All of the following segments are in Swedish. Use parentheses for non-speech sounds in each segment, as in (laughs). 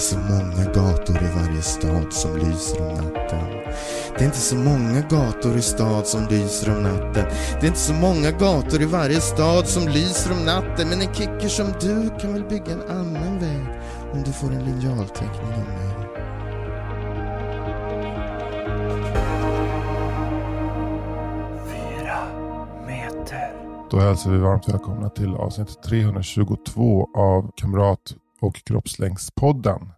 inte så många gator i varje stad som lyser om natten. Det är inte så många gator i stad som lyser om natten. Det är inte så många gator i varje stad som lyser om natten. Men en kicker som du kan väl bygga en annan väg om du får en linjalteckning av mig. Då hälsar vi varmt välkomna till avsnitt 322 av Kamrat och kroppslängdspodden.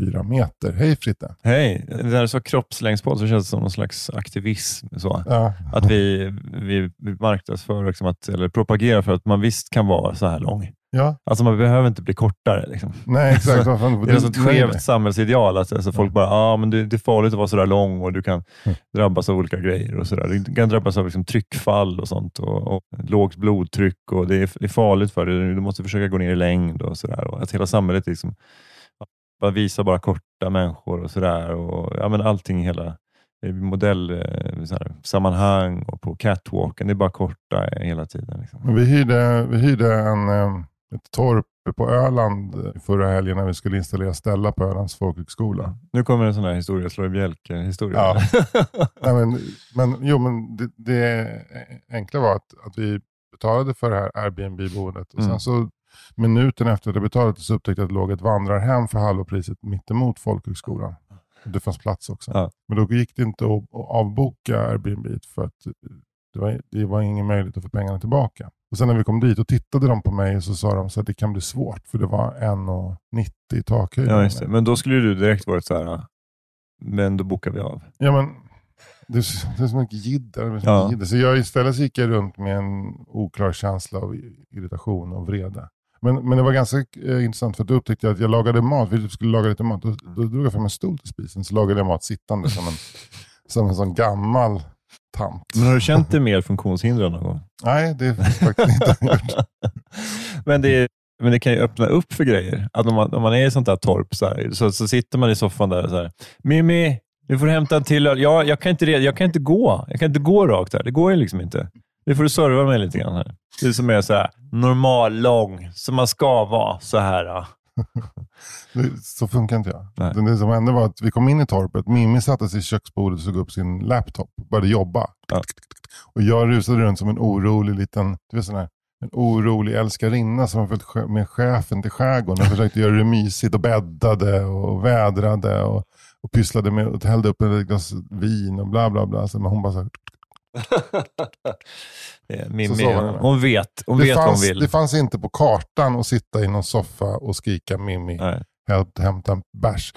Fyra meter. Hej Fritte! Hej! När du sa kroppslängdspodd så känns det som någon slags aktivism. Så. Ja, Att vi, vi, vi marknadsför, liksom att, eller propagerar för att man visst kan vara så här lång. ja. Alltså man behöver inte bli kortare. Liksom. nej exakt. (laughs) Fan, Det är ett skevt samhällsideal. Att alltså folk bara, ah, men det, det är farligt att vara så där lång och du kan Mm. drabbas av olika grejer. och så där. Du kan drabbas av liksom, tryckfall och sånt. Och, och lågt blodtryck. och Det är, det är farligt för dig. Du måste försöka gå ner i längd. och så där. Och Att hela samhället liksom, bara visar bara korta människor och sådär. Ja, men allting i hela eh, modell, eh, och på catwalken. Det är bara korta hela tiden. Liksom. Vi hyrde, vi hyrde en, eh, ett torp på Öland förra helgen när vi skulle installera Stella på Ölands folkhögskola. Nu kommer en sån här historia, slå i bjälke-historia. Ja. (laughs) Nej, men, men, jo, men det, det enkla var att, att vi betalade för det här Airbnb-boendet och Mm. sen så minuten efter att det betalade så upptäckte jag att det låg ett vandrarhem för halva priset mittemot folkhögskolan. Det fanns plats också. Ja. Men då gick det inte att, avboka Airbnb för att det var, det var ingen möjlighet att få pengarna tillbaka. Och sen när vi kom dit och tittade de på mig så sa de så att det kan bli svårt för det var 1,90 i takhöjd. Ja, just det. Men då skulle du direkt varit så här, "Ah, men då bokar vi av. Ja, men det är, så- mycket jidder. Ja. Så jag istället gick jag runt med en oklar känsla av irritation och vrede. Men, men det var ganska eh, intressant för då upptäckte jag att jag lagade mat. Vi skulle laga lite mat. Då, då drog jag fram en stol till spisen så lagade jag mat sittande som en, (laughs) som en sån gammal tant. Men har du känt dig mer funktionshindrad någon gång? Nej, det är faktiskt inte jag (laughs) gjort. men, det är, men det kan ju öppna upp för grejer. Att om man, om man är i sånt där torp så, här, så, så sitter man i soffan där och så här, Mimmi, du får hämta en till öl. Ja, jag, kan inte, jag kan inte gå. Jag kan inte gå rakt här. Det går ju liksom inte. Nu får du serva mig lite grann här. Du som är så här normal, lång, som man ska vara så här. ja. (laughs) Så funkar inte jag. Nej. Det, som hände var att vi kom in i torpet. Mimmi satte sig i köksbordet och såg upp sin laptop och började jobba. Ja. Och jag rusade runt som en orolig liten, du vet sån här, en orolig älskarinna som har följt med chefen till skärgården och försökte göra det mysigt och bäddade och vädrade och, och pysslade med och hällde upp ett glas vin och bla bla bla. Så, men hon bara så här, Mimmi, hon vet, hon det, vet vad hon fanns, vill. det fanns inte på kartan att sitta i någon soffa och skrika Mimmi, hämta en bärs.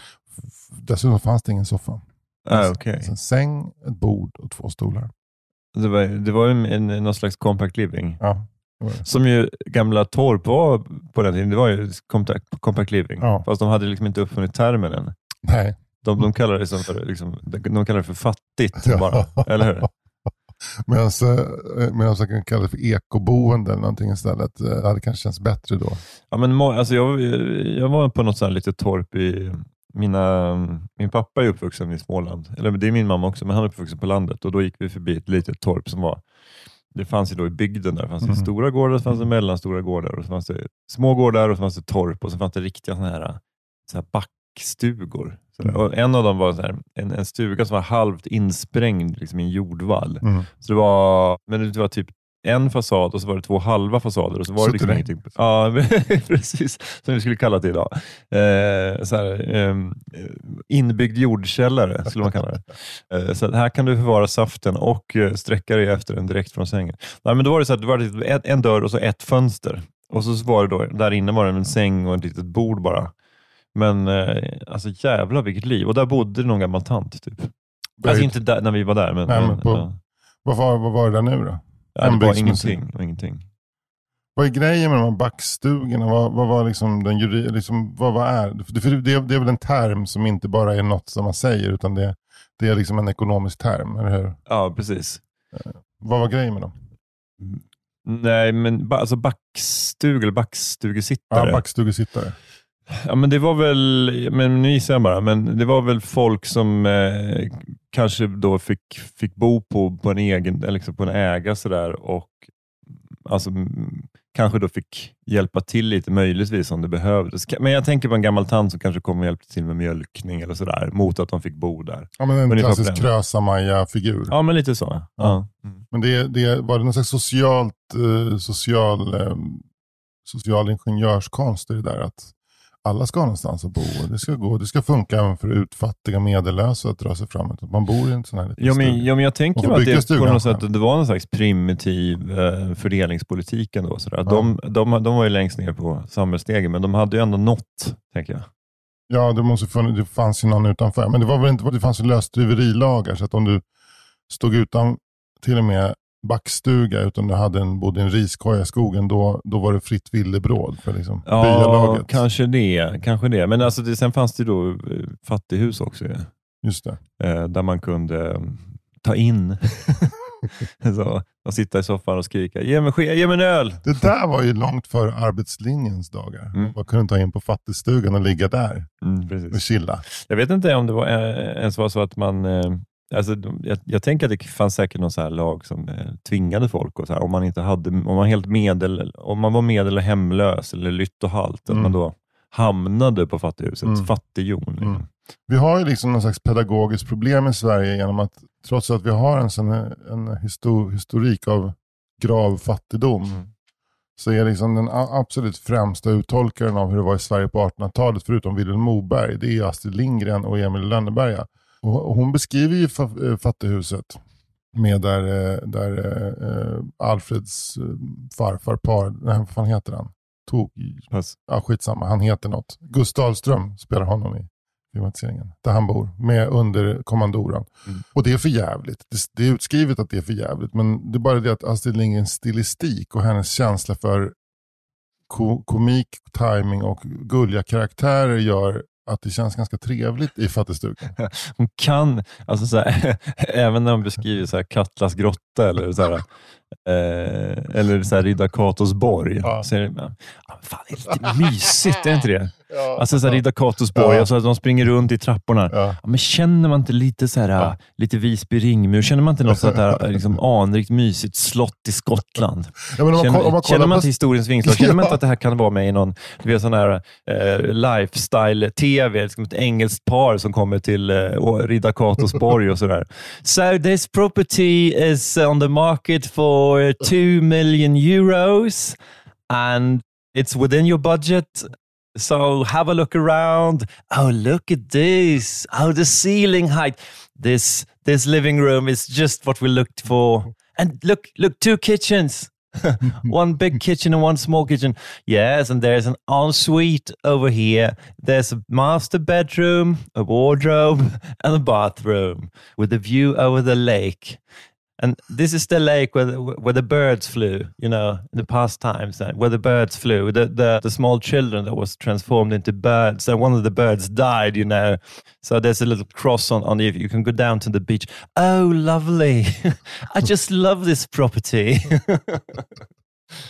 Dessutom fanns det ingen soffa. ah, okej. Alltså en säng, ett bord och två stolar. Det var, det var en, en, någon slags compact living. Ja. Som ju gamla torp var på den tiden. Det var ju compact, compact living. Ja. Fast de hade liksom inte uppfunnit termen än. Nej. De, de kallar det som för, liksom, de kallar det för fattigt (laughs) bara. Eller hur? Medan medan jag kan kalla det för ekoboende eller någonting istället. Eh, Det hade kanske känts bättre då. Ja, men, alltså, jag, jag var på något sånt litet torp i mina, min pappa är uppvuxen i Småland. Eller det är min mamma också, men han är uppvuxen på landet. Och Då gick vi förbi ett litet torp som var det fanns ju då i bygden där. Det fanns det Mm. stora gårdar, så fanns det mellanstora gårdar, och så fanns det små gårdar och så fanns det torp och så fanns det riktiga såna här, så här backstugor. Så där. Och en av dem var så här, en, en stuga som var halvt insprängd liksom, i en jordvall. Mm. Så det var, men det var typ en fasad och så var det två halva fasader. Och så var det liksom ingenting. Ja, (laughs) precis. Som vi skulle kalla det idag. Eh, så här, eh, inbyggd jordkällare skulle man kalla det. Eh, så här kan du förvara saften och eh, sträcka dig efter den direkt från sängen. Nej, men då var det så att det var en dörr och så ett fönster. Och så var det då, där inne var det en säng och ett litet bord bara. Men eh, alltså jävlar vilket liv. Och där bodde någon gammal tant. Typ. Alltså inte där, när vi var där, men, Nej, men på- ja. Vad, var, vad var det där nu då? Ja, det var ingenting. ingenting. Vad är grejen med de här backstugorna? Vad, vad var liksom den juri, liksom, vad, vad är det? För det, det är väl en term som inte bara är något som man säger utan det, det är liksom en ekonomisk term, eller hur? Ja, precis. Vad var grejen med dem? Nej, men alltså backstug eller backstugesittare. Ja, backstugesittare. Ja, men det var väl, men nu gissar jag bara, men det var väl folk som eh, kanske då fick, fick bo på, på en egen, liksom på en äga sådär och alltså, kanske då fick hjälpa till lite möjligtvis om det behövdes. Men jag tänker på en gammal tant som kanske kom och hjälpte till med mjölkning eller sådär mot att de fick bo där. Ja, men en Ungefär klassisk. Krösa-Maja-figur. Ja, men lite så. Ja. Ja. Mm. Men det, det var det någon slags socialt, eh, social, eh, social ingenjörskonst i det där att alla ska ha någonstans att bo. och Det ska, gå, det ska funka även för utfattiga medellösa att dra sig framåt. Man bor i en sån här liten Ja, men, ja, men jag tänker att det, på något sätt, det var någon slags primitiv eh, fördelningspolitik ändå. Sådär. Ja. De, de, de var ju längst ner på samhällsstegen, men de hade ju ändå nått, tänker jag. Ja, det, måste funnits, det fanns ju någon utanför. Men det, var väl inte, det fanns ju lösdriverilagar så att om du stod utan till och med backstuga utan du hade en, bodde i en riskoja i skogen, då, då var det fritt villebråd för liksom, Ja, byalaget. kanske det. Kanske det. Men alltså det, sen fanns det då eh, fattighus också, ju, Just det. eh, där man kunde eh, ta in (laughs) så, och sitta i soffan och skrika ge mig, ske- ge mig en öl. Det där var ju långt före arbetslinjens dagar. Mm. Man kunde ta in på fattigstugan och ligga där Mm, och chilla. Jag vet inte om det var, eh, ens var så att man... Eh, alltså, jag, jag tänker att det fanns säkert någon så här lag som eh, tvingade folk, och så här, om man inte hade, om man, helt medel, om man var medel och hemlös eller lytt och halt, Mm. att man då hamnade på fattighuset, Mm. fattighjon. Liksom. Mm. Vi har ju liksom någon slags pedagogiskt problem i Sverige genom att trots att vi har en, sån, en histo- historik av grav fattigdom Mm. så är liksom den absolut främsta uttolkaren av hur det var i Sverige på 1800-talet, förutom Vilhelm Moberg, det är Astrid Lindgren och Emil Lönneberga. Och, hon beskriver ju eh, fattighuset med där, eh, där eh, Alfreds farfar, par, nej, vad fan heter han? Tog, Pass. ja, skitsamma, han heter något. Gustav Ahlström spelar honom i filmatiseringen. Där han bor, med under kommandoran. Mm. Och det är för jävligt. Det, det är utskrivet att det är för jävligt. Men det är bara det att Astrid Lindgrens stilistik och hennes känsla för ko, komik, timing och gulliga karaktärer gör att det känns ganska trevligt i fattigstugan. (laughs) Hon kan, alltså så här, (laughs) även när hon beskriver så här Katlas grotta eller så här, eh, eller så här Ridda Katos borg, Ja. så är det, men fan, det är lite mysigt, är inte det? (laughs) Ja. Alltså så här, Ridda Katos borg, Ja. alltså att de springer runt i trapporna. Ja. Men känner man inte lite så här, Ja. lite Visby ringmur? Känner man inte något sånt där (laughs) liksom, anrikt mysigt slott i Skottland? Ja, men om man, Känner, om man känner man inte historiens vingslag? Känner man inte (laughs) att det här kan vara med i någon du vet, sån här, eh, lifestyle-tv? Liksom ett engelskt par som kommer till eh, Ridda Katos borg och sådär. So this property is on the market for 2 million euros and it's within your budget. So have a look around. Oh, look at this. Oh, the ceiling height. This this living room is just what we looked for. And look, look, two kitchens. (laughs) (laughs) one big kitchen and one small kitchen. Yes, and there's an ensuite over here. There's a master bedroom, a wardrobe, (laughs) and a bathroom with a view over the lake. And this is the lake where the, where the birds flew, you know, in the past times, uh, where the birds flew, the, the, the small children that was transformed into birds. And one of the birds died, you know. So there's a little cross on, on the, you can go down to the beach. Oh, lovely. (laughs) I just love this property. (laughs)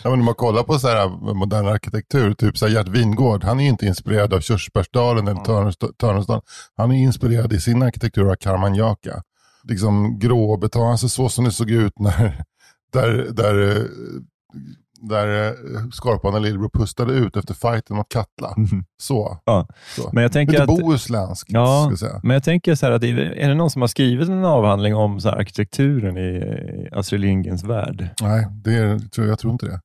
Ja, men om man kollar på så här modern arkitektur, typ så här Gert Wingård, han är ju inte inspirerad av Körsbärsdalen eller Törnest- Törnestaden. Han är inspirerad i sin arkitektur av Karamanjaka. Liksom grå betong, alltså så som det såg ut när där, där, där eh, Skorpan och Lillebro pustade ut efter fighten mot Katla. Så. Ja. så. Men jag tänker Lite att... bohuslänskt, Ja, ska säga. Men jag tänker så här, att är det någon som har skrivit en avhandling om så arkitekturen i Astrid Lindgrens värld? Nej, det är, tror jag tror inte det.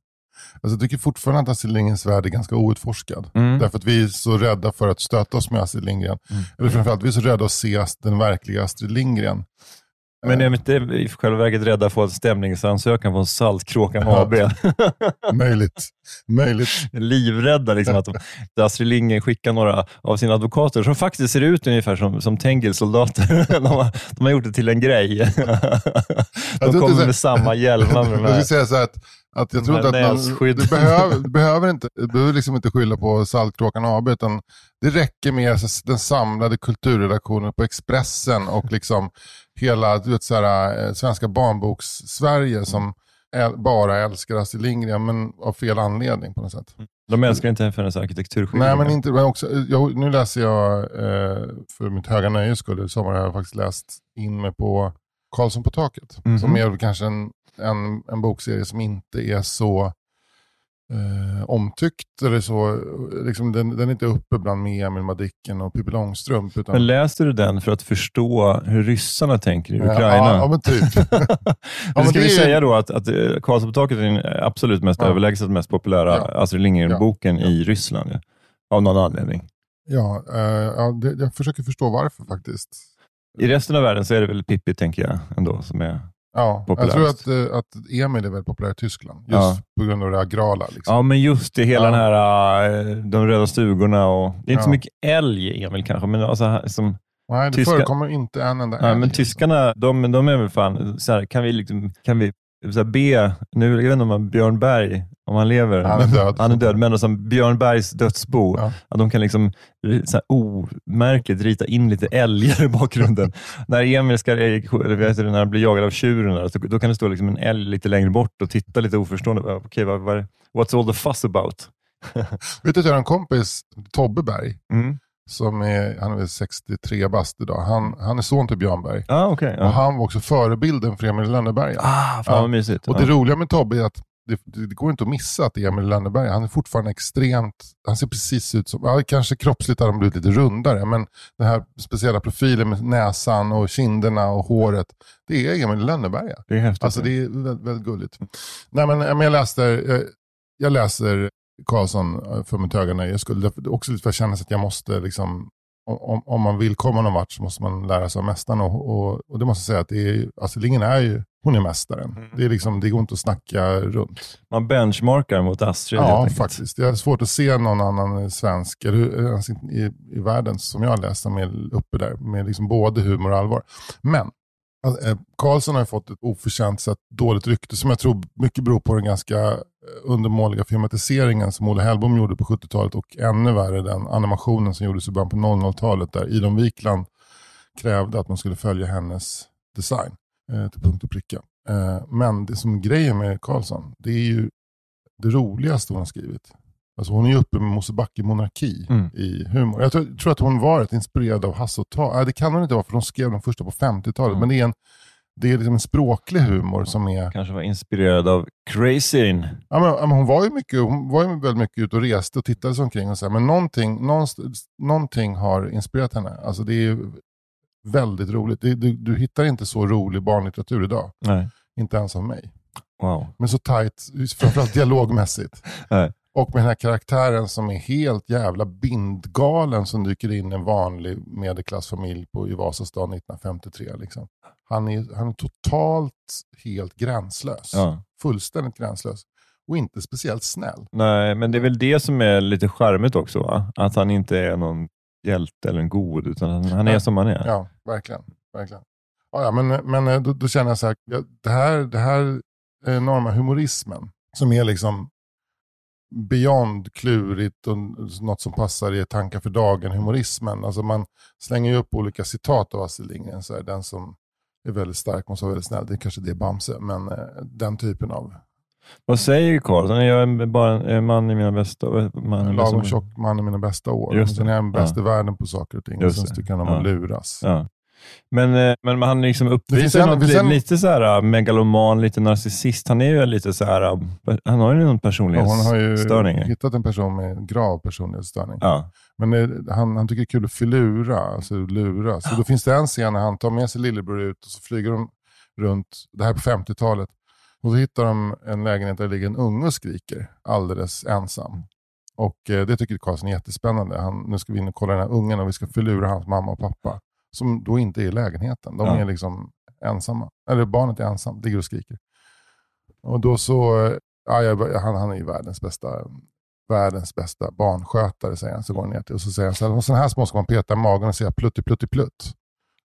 Alltså, jag tycker fortfarande att Astrid Lindgrens värld är ganska outforskad. Mm. Därför att vi är så rädda för att stöta oss med Astrid Lindgren. Eller framförallt, vi är så rädda att se den verkliga Astrid Lindgren. Men är vi inte i själva verket rädda för att få stämningsansökan från Saltkråkan Ja. AB? (laughs) Möjligt. Möjligt. (laughs) Livrädda liksom att de- Astrid Lindgren skickar några av sina advokater som faktiskt ser ut ungefär som, som Tengil-soldater. (laughs) De har, de har gjort det till en grej. De kommer med samma hjälmar Jag skulle säga så att, att jag tror inte att man, du behöver, du behöver, inte, du behöver liksom inte skylla på Saltkråkan AB, utan det räcker med den samlade kulturredaktionen på Expressen och liksom hela du vet, så här, eh, Svenska barnboks-Sverige som äl, bara älskar Astrid Lindgren, men av fel anledning på något sätt. De älskar inte för hennes arkitekturskildringar. Nej, men inte, men också, jag, nu läser jag, eh, för mitt höga nöjes skull, i sommar har jag faktiskt läst in mig på Karlsson på taket. Mhm. Som är kanske en, en, en bokserie som inte är så eh, omtyckt. Eller så, liksom, den, den är inte uppe bland med Emil Madicken och Pippi Långstrump. Utan, Men läste du den för att förstå hur ryssarna tänker i Ja, Ukraina? Ja, men typ. (laughs) Men ska vi är- säga då att, att eh, Karlsson på taket är den absolut mest Ja. överlägset mest populära Ja. Astrid Lindgren-boken i Ryssland. Ja. Av någon anledning. ja, eh, ja det, jag försöker förstå varför faktiskt. I resten av världen så är det väl Pippi, tänker jag, ändå, som är... Ja, jag Populärast. tror att, eh, att Emil är väldigt populär i Tyskland. Just Ja. på grund av det agrala. Liksom. Ja, men just det, hela Ja. den här, eh, de röda stugorna och... Det är inte så Ja. mycket älg, Emil, kanske, men alltså, som, Nej, det Tyska- förekommer inte en enda ja, älg. men tyskarna, de, de är väl fan, så här, kan vi, liksom, kan vi så här, be, nu, jag vet inte om Björn Berg, om han lever, Han är död. han är död, men som Björn Bergs dödsbo, Ja. att de kan liksom så här, omärkligt rita in lite älgar i bakgrunden. (laughs) när Emil ska, eller vet du, när han blir jagad av tjuren, där, så, då kan det stå liksom en älg lite längre bort och titta lite oförstående. Okej, vad, vad, what's all the fuss about? (laughs) Vet du att jag har en kompis, Tobbe Berg, Mm. som är, han är väl 63 bast idag. Han, han är son till Björn Berg. Ah, okay, Och ja. han var också förebilden för Emil Lönneberga. Ah, fan vad mysigt. Och ja. det roliga med Tobbe är att det, det, går inte att missa att Emil Lönneberga. Han är fortfarande extremt, han ser precis ut som, ja, kanske kroppsligt har han blivit lite rundare, men den här speciella profilen med näsan och kinderna och håret, det är Emil i Lönneberga. det är häftigt. Alltså det är väldigt, väldigt gulligt. Nej, men, men jag, läste, eh, jag läser Karlsson eh, för mitt höga nöjes skull. Därför- Också lite för att känna att jag måste, liksom, om- om, man vill komma någon vart så måste man lära sig av mästaren. Och, och, och det måste jag säga att det är, Astrid Lindgren är ju, hon är mästaren. Mm. Det, är liksom, det går inte att snacka runt. Man benchmarkar mot Astrid Ja, faktiskt. Jag har svårt att se någon annan svensk eller, eh, ens i, i världen som jag har läst som är uppe där med liksom både humor och allvar. Men alltså, eh, Karlsson har fått ett oförtjänt sett dåligt rykte som jag tror mycket beror på den ganska eh, undermåliga filmatiseringen som Olle Hellbom gjorde på 70-talet och ännu värre den animationen som gjordes i början på 00-talet där Idon Wikland krävde att man skulle följa hennes design till punkt och pricka. Eh, men det som grejen med Karlsson, det är ju det roligaste hon har skrivit. Alltså hon är ju uppe med Mosebacke monarki Mm. i humor. Jag tror, tror att hon varit inspirerad av Hasse och Tage. Nej, det kan hon inte vara för de skrev de första på 50-talet. Mm. Men det är, en, det är liksom en språklig humor som är... Kanske var inspirerad av Crazyn. Ja, men, men hon var ju mycket, hon var ju väldigt mycket ute och reste och tittade sig omkring. Och så här, men någonting, någonstans, någonting har inspirerat henne. Alltså det är väldigt roligt. Det, du, du hittar inte så rolig barnlitteratur idag. Nej. Inte ens av mig. Wow. Men så tajt, framförallt dialogmässigt. (laughs) Nej. Och med den här karaktären som är helt jävla bindgalen som dyker in i en vanlig medelklassfamilj på, i Vasastan 1953. Liksom. Han, är, han är totalt helt gränslös. Ja. Fullständigt gränslös. Och inte speciellt snäll. Nej, men det är väl det som är lite charmigt också, va? Att han inte är någon hjälte eller en god, utan han, han är Ja. som han är. Ja, verkligen. verkligen. Ja, ja, men men eh, då, då känner jag så här, ja, det här, det här enorma humorismen som är liksom beyond klurigt och något som passar i tankar för dagen, humorismen. Alltså man slänger ju upp olika citat av Astrid Lindgren. Så här, den som är väldigt stark måste vara väldigt snäll. Det är kanske det är Bamse, men eh, den typen av Vad säger Karlsson? Jag är bara en, man i mina bästa... Man i lagom bästa- tjock man i mina bästa år. Just Sen är han bäst Ja. i världen på saker och ting. Just Sen tycker han om Ja. att luras. Ja. Men, eh, men han liksom uppvisar något, en- lite så här äh, megaloman, lite narcissist. Han är ju lite så här, äh, han har ju någon Ja, hon har ju personlighetsstörning. hittat en person med grav personlighetsstörning. Ja. Men det, han, han tycker det är kul att filura, alltså lura. Så då finns det en scen när han tar med sig lillebror ut och så flyger de runt, det här är på 50-talet. Och så hittar de en lägenhet där det ligger en unge och skriker alldeles ensam. Och eh, det tycker Karlsson är jättespännande. Han, nu ska vi in och kolla den här ungen och vi ska förlura hans mamma och pappa. Som då inte är i lägenheten. De Ja. är liksom ensamma. Eller barnet är ensamt, ligger och skriker. Och då så, eh, ja, han, han är ju världens bästa, världens bästa barnskötare säger han. Så går han ner till och så säger han så här, sådana här små ska man peta i magen och säga plutti plutti plutt.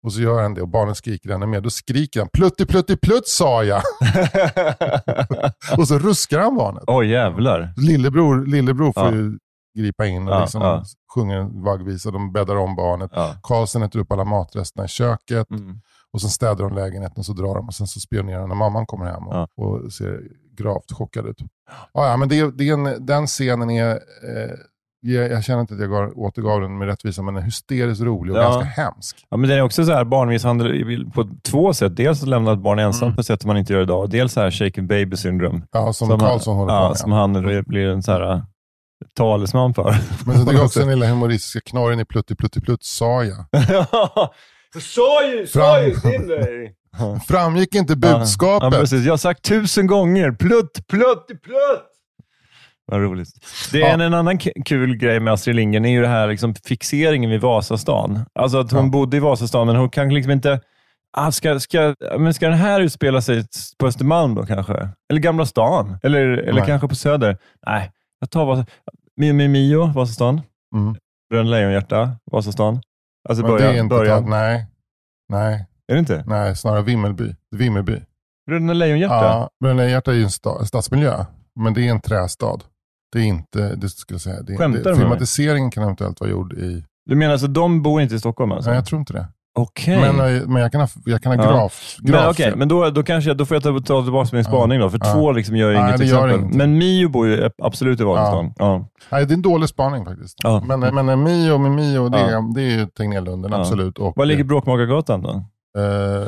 Och så gör han det och barnet skriker ännu mer. Då skriker han plutti plutti plutt sa jag. (laughs) och så ruskar han barnet. Åh jävlar. Lillebror, lillebror får Ja. ju gripa in och Ja, liksom ja. sjunger en vaggvisa. De bäddar om barnet. Ja. Karlsson äter upp alla matresterna i köket. Mm. Och sen städar de lägenheten och så drar de och sen så spionerar de när mamman kommer hem och, Ja. och ser gravt chockad ut. Ja, ja, men det, det är en, den scenen är, eh, jag, jag känner inte att jag gav, återgav den med rättvisa, men den är hysteriskt rolig och Ja. ganska hemsk. Ja, men det är också så här barnmisshandel på två sätt. Dels att lämna ett barn ensamt Mm. på sätt som man inte gör idag. Dels så här shaken baby syndrome. Ja, som, han- Karlsson håller ja, på med. Som han blir en så här, äh, talesman för. Men så det är också (laughs) den lilla humoristiska knorren i Plutti Plutti Plutt, sa jag. (laughs) Så sa ju, sa ju till (laughs) dig. Framgick inte Ja, budskapet? precis. Jag har sagt tusen gånger. Plutt, plutt, plutt. Vad roligt. Det är Ja. en, en annan kul grej med Astrid Lindgren är ju det här liksom fixeringen vid Vasastan. Alltså att hon Ja. bodde i Vasastan, men hon kan liksom inte... Ah, ska, ska, men ska den här utspela sig på Östermalm då kanske? Eller Gamla stan? Eller, eller Nej. kanske på Söder? Nej, jag tar Vasa... Mio Mio Mio, Vasastan. Mm. Bröderna Lejonhjärta, Vasastan. Alltså Men det början. är inte början. ta- nej, nej, Är det inte? nej, snarare Vimmelby. Vimmerby. Bröderna Lejonhjärta? Ja, Bröderna Lejonhjärta är ju en sta- stadsmiljö, men det är en trästad. Det är inte, det skulle säga, det, Skämtar det, filmatiseringen kan eventuellt vara gjord i... Du menar alltså de bor inte i Stockholm? Alltså? Nej, jag tror inte det. Okej. Men, eh, men jag kan ha, jag kan ha Ja. gravt, Men gravt okej, fel. men då, då, kanske jag, då får jag ta, ta tillbaka min spaning då, för Ja. två liksom gör Nej, inget gör exempel. ingenting. Men Mio bor ju absolut i Vasastan. Ja. Nej, det är en dålig spaning faktiskt. Men, eh, men eh, Mio med Mio, det, är, det är ju Tegnérlunden, absolut. Och, Var ligger Bråkmakargatan då? eh,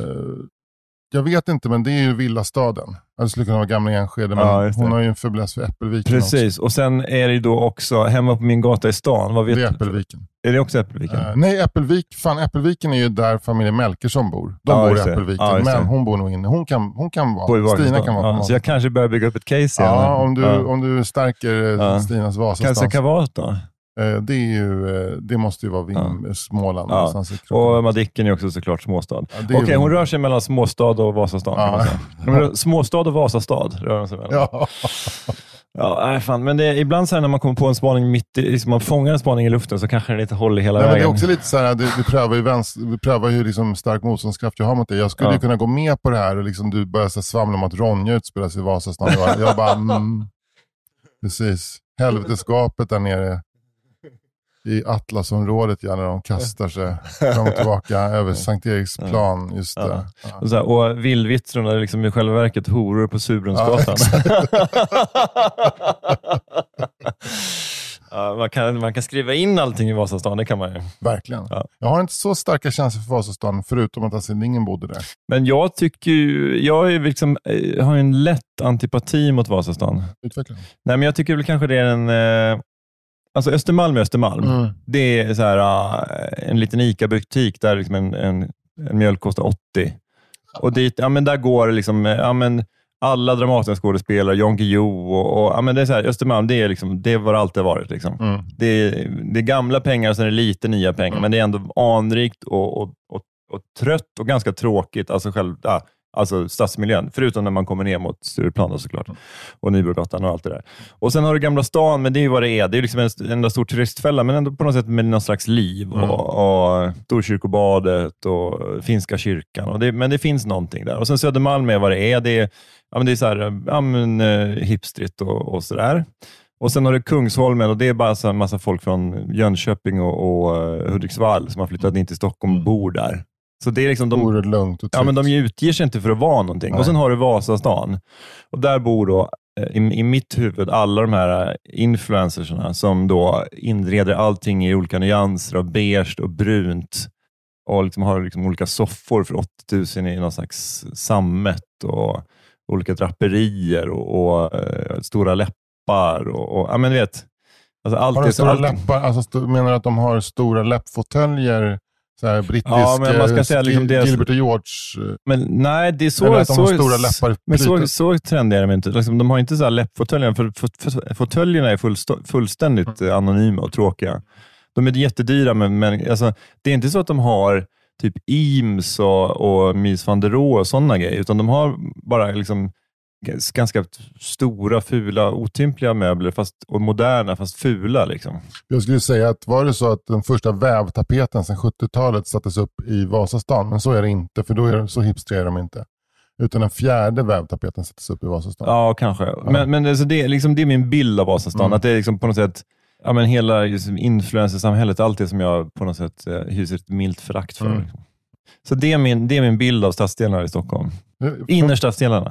jag vet inte, men det är ju villastaden. Det skulle kunna vara Gamla Enskede, men Ja, hon har ju en fäbless för Äppelviken också. Precis, och sen är det ju då också hemma på min gata i stan. Vad vet Det är? Äppelviken. Är det också Äppelviken? Eh, nej, Äppelvik, fan, Äppelviken är ju där familjen Melkersson bor. De Ja, bor i. Äppelviken, Ja, men hon bor nog inne. Hon kan, hon kan Bor vara, Stina Vasastan. kan vara. ja, Så jag kanske börjar bygga upp ett case igen. Ja, om du, om du stärker eh. Stinas Kanske Vasastan. Kavat då? Eh, det, ju, eh, det måste ju vara Vim, Småland. Ja. någonstans i Och. Madicken är också såklart småstad. Ja, Okej, hon rör sig mellan småstad och Vasastan. Kan Ja. rör- Småstad och Vasastad rör de sig mellan. Ja. Ja, nej, fan. Men det, är- ibland så när man kommer på en spaning mitt i, liksom man fångar en spaning i luften så kanske den inte håller hela Nej, men det vägen. är också lite så här, du, du prövar ju, vänster, du prövar ju liksom stark motståndskraft jag har mot det. Jag skulle Ja. ju kunna gå med på det här och liksom du börjar så svamla om att Ronja utspelar sig i Vasastan. Jag bara, mm, (laughs) precis. Helvetesgapet där nere i Atlasområdet, ja, när de kastar sig (laughs) fram och tillbaka över Sankt Eriksplan. Just det. Ja. Och, så här, och vildvittrorna är liksom i själva verket horor på Surbrunnsgatan. (laughs) Ja, man, kan, man kan skriva in allting i Vasastan, det kan man ju. Verkligen. Ja. Jag har inte så starka känslor för Vasastan, förutom att Astrid Lindgren bodde där. Men jag tycker ju, jag är liksom, eh, har ju en lätt antipati mot Vasastan. Utveckla. Nej, men jag tycker väl kanske det är en... Eh, alltså Östermalm är Östermalm. Mm. Det är så här, ah, en liten ICA-butik där liksom en, en, en mjölk kostar 80. Och dit, ja, men där går liksom, eh, ja, men alla Dramatenskådespelare, Jan Guillou och, och ja, men det är så här, Östermalm, det är, liksom, det är vad det alltid har varit. Liksom. Mm. Det, är, det är gamla pengar och sen är det lite nya pengar, men det är ändå anrikt och, och, och, och trött och ganska tråkigt. Alltså, själv, ja, alltså stadsmiljön, förutom när man kommer ner mot Stureplan såklart. Och Nybrogatan och allt det där. Och Sen har du Gamla stan, men det är ju vad det är. Det är liksom en enda stor turistfälla, men ändå på något sätt med någon slags liv. Mm. Och, och Storkyrkobadet och Finska kyrkan. Och det, men det finns någonting där. Och sen Södermalm är vad det är. Det är, ja, men det är så här, ja, men, eh, hipstrigt och, och sådär. Och sen har du Kungsholmen och det är bara så en massa folk från Jönköping och, och eh, Hudiksvall som har flyttat in till Stockholm och bor där. Så det är liksom de, Oerhört lugnt och Ja, men de utger sig inte för att vara någonting. Nej. Och sen har du Vasastan. Och där bor då, eh, i, i mitt huvud, alla de här eh, influencersna som då inreder allting i olika nyanser av beige och brunt. Och liksom har liksom olika soffor för 80 000 i någon slags sammet och olika draperier och, och eh, stora läppar. Och, och, ja, men vet, alltså allt Har de stora allt- läppar? Alltså, menar du att de har stora läppfåtöljer? Så här, brittisk, Ja, men man ska eh, säga liksom deras- Gilbert och George. eh, Men nej, det är så... eller att de så har stora läppar. Men så, så trendiga är de inte. Liksom, de har inte så här läppfåtöljer, för, fåtöljerna är fullstå- fullständigt eh, anonyma och tråkiga. De är jättedyra, men, men alltså, det är inte så att de har typ Eames och, och Mies van der Rohe och sådana grejer, utan de har bara liksom ganska stora, fula, otympliga möbler fast, och moderna, fast fula. Liksom. Jag skulle säga att var det så att den första vävtapeten sedan 70-talet sattes upp i Vasastan, men så är det inte, för då är det, så hipstriga är de inte. Utan den fjärde vävtapeten sattes upp i Vasastan. Ja, kanske. Men, men alltså det, är liksom, det är min bild av Vasastan. Mm. Att det är liksom på något sätt, ja, men hela liksom influencersamhället, allt det som jag på något sätt eh, hyser ett milt förakt för. Mm. Liksom. Så det är, min, det är min bild av stadsdelar i Stockholm. Innerstadsdelarna.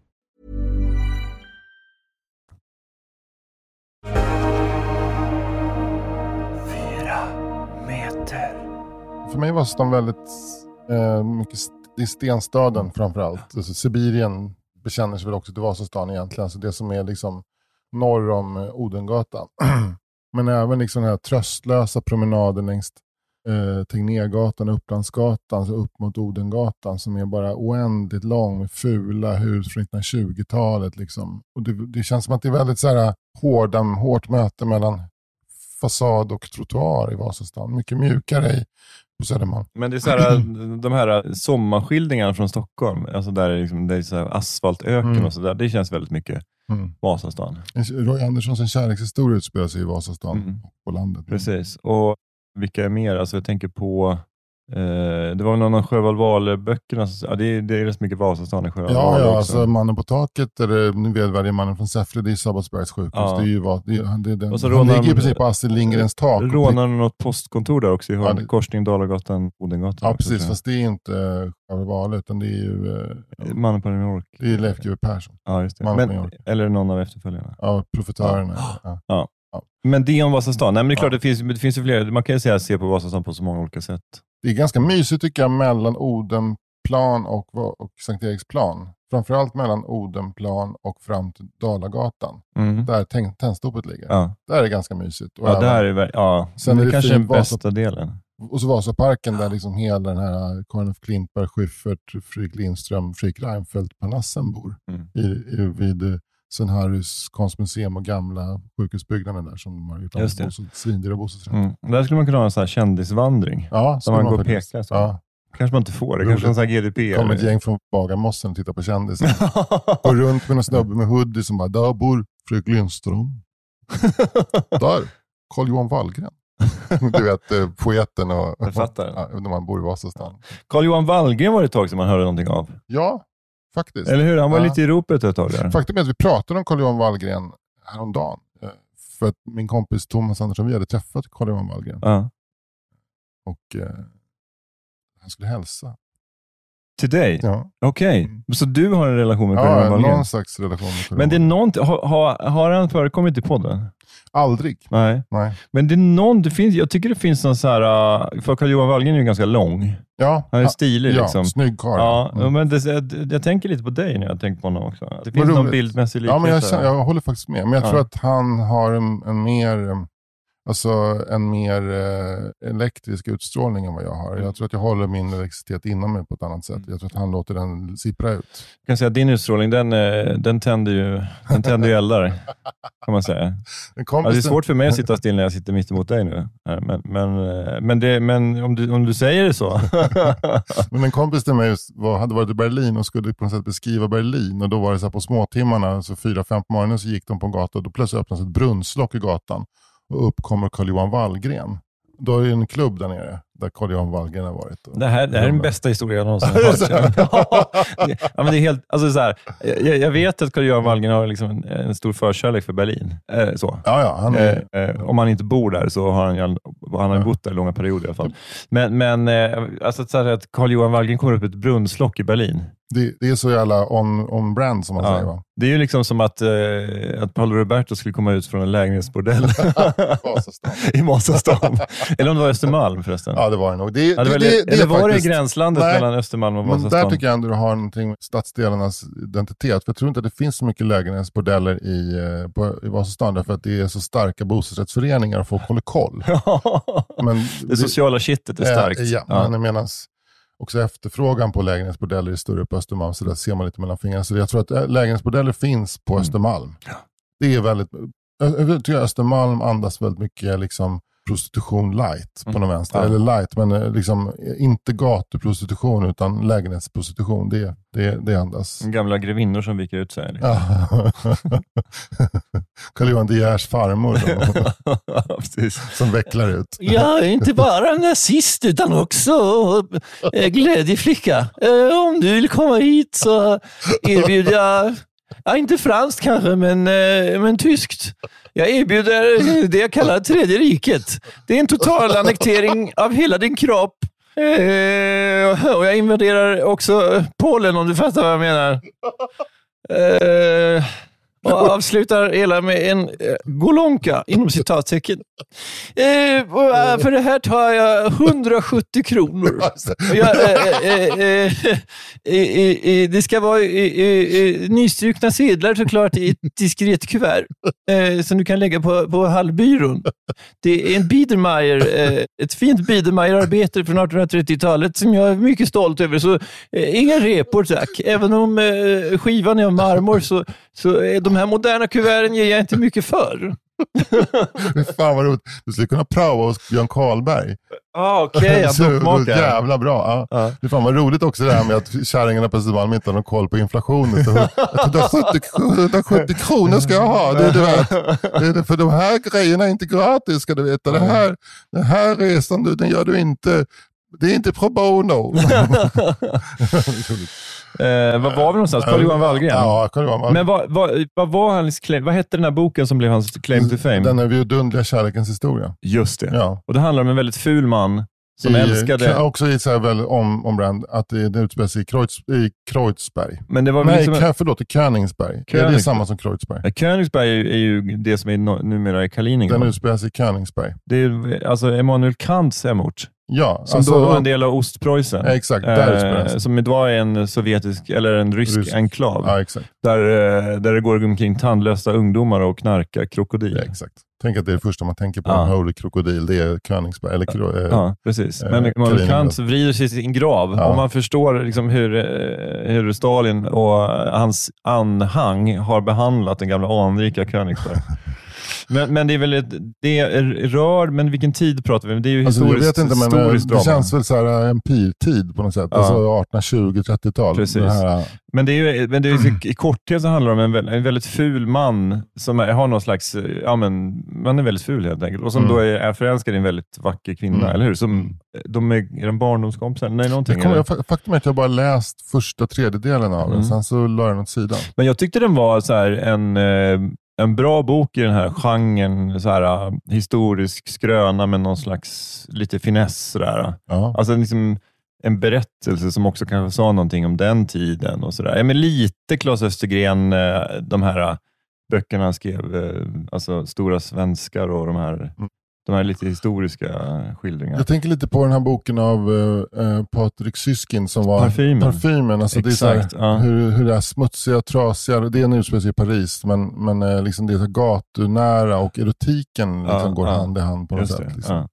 För mig var stan väldigt eh, mycket det är stenstaden framförallt. Alltså, Sibirien bekänner sig väl också till Vasastan egentligen. Så det som är liksom norr om eh, Odengatan. (clears throat) Men även liksom den här tröstlösa promenaden längs eh, Tegnérgatan och Upplandsgatan så upp mot Odengatan som är bara oändligt lång med fula hus från 1920-talet. Liksom. Och det, det känns som att det är väldigt så här, hårda, hårt möte mellan fasad och trottoar i Vasastan. Mycket mjukare i, på Södermalm. Men det är så här, (clears throat) de här sommarskildringarna från Stockholm, alltså där är, liksom, det är så här asfaltöken Mm. och sådär, det känns väldigt mycket Mm. Vasastan. Roy Anderssons En kärlekshistoria utspelar sig i Vasastan Mm. och på landet. Precis. Och vilka är mer? Alltså jag tänker på, eh, det var någon av Sjöwall Wahlöö-böckerna, ja, det, är, det är rätt mycket Vasastan i Sjöwall Ja, ja alltså Mannen på taket, eller nu vedvärdige mannen från Säffle, det är Sabbatsbergs sjukhus. Ja. Det är ju, det, det, Och så han rånar ligger i princip på Astrid Lindgrens tak. Rånar något postkontor där också i hörn, Ja, korsning Dalagatan, Odengatan. Ja, precis. Fast det är inte Sjöwall Wahlöö, utan det är ju eh, jag. Mannen på New York. det är Leif GW Persson. Ja, just det. Men, eller någon av efterföljarna. Ja, profetörerna. Ja. Men det om Vasastan. Nej, men det är klart, Ja. det, finns, det finns ju fler. Man kan ju säga se på Vasastan på så många olika sätt. Det är ganska mysigt tycker jag mellan Odenplan och, och Sankt Eriksplan. Framförallt mellan Odenplan och fram till Dalagatan. Mm. Där tändstopet ligger. Ja, Där är det ganska mysigt. Och ja även- det här är, ja. Sen det är det kanske den Vasa- bästa delen. Och så Vasaparken där liksom hela den här äh, Karin af Klintberg, Schyffert, Fredrik Lindström, Fredrik Reinfeldt-palassen bor. Mm. I, i, vid St. Harrys konstmuseum och gamla sjukhusbyggnaden där som de har gjort om till svindyra bostadsrätter. Mm. Där skulle man kunna ha en sån här kändisvandring. Ja, Där man var går och pekar. Så. Ja, kanske man inte får. Det kanske är en sån här GDP. det kom ett gäng från Bagarmossen och tittade på kändisar. (laughs) Går runt med en snubbe med hoodie som bara, där bor Fredrik Lindström. (laughs) Där, Carl-Johan Wallgren. Du vet, eh, poeten och Författaren. Ja, när man bor i Vasastan. Carl-Johan Wallgren var det ett tag som man hörde någonting av. Ja, faktiskt. Eller hur? Han var Ja. lite i ropet ett tag där. Faktum är att vi pratade om Carl-Johan Wallgren häromdagen. eh, För att min kompis Thomas Andersson, vi hade träffat Carl-Johan Wallgren. Ja. Och eh, han skulle hälsa. Till dig? Ja, Okej. Mm. Så du har en relation med Carl-Johan ja någon slags relation med Men det är någonting, har, har, har han förekommit i podden? Aldrig. Nej. Nej. Men det är någon, det finns, jag tycker det finns någon så här, uh, för Carl-Johan Wallgren är ju ganska lång. Ja, Han är ja, stilig ja liksom. snygg karl. Ja, Mm. men det, jag, jag tänker lite på dig när jag tänker på honom också. Det finns någon bildmässig Ja, likhet men jag, jag håller faktiskt med. Men jag Ja. tror att han har en, en mer alltså en mer eh, elektrisk utstrålning än vad jag har. Mm. Jag tror att jag håller min elektricitet inom mig på ett annat sätt. Jag tror att han låter den sippra ut. Jag kan säga att din utstrålning, den, eh, den tänder ju, den tänder ju eldar. Kan man säga. Ja, kompis det är svårt för mig att (laughs) sitta still när jag sitter mitt emot dig nu. här, Men, men, eh, men, det, men om, du, om du säger det så. (laughs) Men en kompis till mig var, hade varit i Berlin och skulle på något sätt beskriva Berlin. Och Då var det så här på småtimmarna, så fyra, fem på morgonen, så gick de på en gata och då plötsligt öppnas ett brunnslock i gatan. Och upp kommer Carl-Johan Wallgren. Då är det en klubb där nere, där Carl-Johan Wallgren har varit. Det här, det här är den bästa historien jag någonsin (laughs) har hört. (laughs) ja, men det är helt, alltså så här, jag, jag vet att Carl-Johan Wallgren har liksom en, en stor förkärlek för Berlin. Eh, så. Ja, ja, han är, Eh, eh, om han inte bor där så har han, han har ju bott där långa perioder i alla fall. Men, men eh, alltså så här att Carl-Johan Wallgren kommer upp ett brunnslock i Berlin. Det, det är så jävla on, on som man Ja. säger va? Det är ju liksom som att, eh, att Paolo Roberto skulle komma ut från en lägenhetsbordell (laughs) i Vasastan. Eller om det var Östermalm förresten. Ja, det var det nog. Det, Ja, det det, det, det, eller var det faktiskt- gränslandet Nej, mellan Östermalm och Men Vasastan? där tycker jag ändå du har någonting med stadsdelarnas identitet. För jag tror inte att det finns så mycket lägenhetsbordeller i, eh, på, i Vasastan därför att det är så starka bostadsrättsföreningar och folk håller koll. (laughs) Men det sociala kittet är starkt. Eh, ja, men medan också efterfrågan på lägenhetsbordeller är större på Östermalm, så där ser man lite mellan fingrarna. Så jag tror att äh, lägenhetsbordeller finns på Mm. Östermalm. Det är väldigt, jag, jag tycker Östermalm andas väldigt mycket liksom prostitution light på Mm. någon vänster. Ja. Eller light, men eh, liksom, inte gatuprostitution utan lägenhetsprostitution. Det, det, det andas. Gamla grevinnor som viker ut sig. Liksom. Ja. (laughs) Carl-Johan De Geers farmor som, (laughs) som vecklar ut. Jag är inte bara nazist utan också eh, glädjeflicka. Eh, om du vill komma hit så erbjuder jag, ja, inte franskt kanske, men, eh, men tyskt. Jag erbjuder det jag kallar tredje riket. Det är en total annektering av hela din kropp. Eh, och jag invaderar också Polen om du fattar vad jag menar. Eh, och avslutar hela med en eh, golonka inom citattecken. Eh, eh, för det här tar jag 170 kronor. Jag, eh, eh, eh, det ska vara nystrukna sedlar såklart i ett diskret kuvert som du kan lägga på, på hallbyrån. Det är en Biedermeier, ett fint Biedermeier-arbete från 1830-talet som jag är mycket stolt över. Så inga repor tack. Även om skivan är av marmor så, så är de här moderna kuverten ger jag inte mycket för. (laughs) Fan vad roligt. Du skulle kunna praoa hos Björn Karlberg. Ah, Okej, jag (laughs) Så bookmarkar. jävla bra. Ja. Ja. Det fan vad roligt också det här med att kärringarna på Östermalm inte har någon koll på inflationen. Så 170, 170 (laughs) kronor ska jag ha. Det, du vet. Det, är- för de här grejerna är inte gratis ska du veta. Det här, den här resan du, den gör du inte. Det är inte pro bono. Eh, vad var vi någonstans? Carl-Johan Wallgren? Ja, Carl-Johan Wallgren. Men vad, vad, vad var hans claim? Vad hette den här boken som blev hans claim to fame? Den är vidunderliga kärlekens historia. Just det. Ja. Och det handlar om en väldigt ful man som I, älskade... Också i så här väl om, om brand, att det, det utspelar sig i, Kreuz, i Kreuzberg. Men det var Nej, liksom... Förlåt, i Königsberg. Ja, det är Königsberg. samma som Kreuzberg. Ja, Königsberg är ju, är ju det som är no, numera i Kaliningrad. Den utspelar sig i Königsberg. Det är alltså Emanuel Kants hemort, Ja, som alltså, då var en del av Ostpreussen. Ja, exakt, eh, som idag är en sovjetisk, eller en rysk, Rysk. enklav. Ja. Där, eh, där det går omkring tandlösa ungdomar och knarkar krokodil. Exakt. Tänk att det är det första man tänker på, Ja. en holy krokodil, det är Königsberg. Eller, Kro- eh, Ja, precis. eh, Men Kaliningrad. Kant vrider sig i sin grav. Ja. Om man förstår liksom hur, eh, hur Stalin och hans anhang har behandlat den gamla anrika Königsberg. (laughs) men, men det är väl ett, det är rör, men vilken tid pratar vi om? Det är ju Alltså, jag historiskt, vet inte, men eh, historiskt det känns väl så här empirtid på något sätt. Ja. Alltså 1820-30-tal. Precis. Det här, Men, det är ju, men det är, ju- i korthet så handlar det om en, en väldigt ful man som är, har någon slags, eh, ja men, man är väldigt ful helt enkelt. Och som Mm. då är, är förälskad i en väldigt vacker kvinna, Mm. eller hur? Som, de är, är de barndomskompisar? Nej, någonting. det kommer, jag, fa- faktum är att jag bara läst första tredjedelen av den, Mm. sen så la jag den åt sidan. Men jag tyckte den var så en, eh, en bra bok i den här genren, så här, eh, historisk skröna med någon slags lite finess. Sådär. Ja. Alltså liksom en berättelse som också kanske sa någonting om den tiden. och sådär. Ja, men Lite Claes Östergren, eh, de här eh, böckerna han skrev, alltså Stora svenskar och de här, Mm. De här lite historiska skildringarna. Jag tänker lite på den här boken av eh, eh, Patrik Syskin som var Parfymen. Parfymen. Alltså det är här, Exakt, ja. hur, hur det är smutsiga, trasiga, det är en utspelar sig i Paris, men, men eh, liksom det är gatunära och erotiken Ja, liksom går ja. hand i hand på något sätt. Liksom.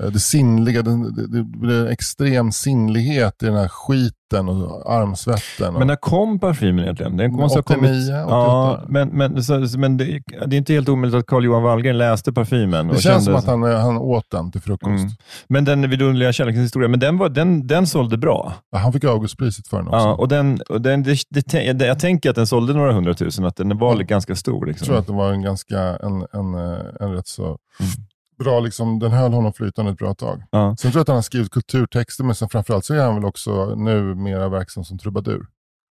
Eh, Det sinnliga, det, det, blir en extrem sinnlighet i den här skiten och armsvetten. Och, Men när kom parfymen egentligen? Den ha 89, kommit... 88. Ja, men, men, så, men det, det är inte helt omöjligt att Carl-Johan Wallgren läste parfymen. det och känns som kände- att han, han åt den till frukost. Mm. Men den vidunderliga kärlekens historia, men den, var, den, den sålde bra. Ja, Han fick Augustpriset för den också. Ja, och den, och den, det, det, jag tänker att den sålde några hundratusen, att den var Mm. ganska stor. Liksom. Jag tror att det var en ganska, en, en, eh, en rätt så Mm. Bra, liksom, den höll honom flytande ett bra tag. Ja. Sen tror jag att han har skrivit kulturtexter, men sen framförallt så är han väl också nu mera verksam som trubadur.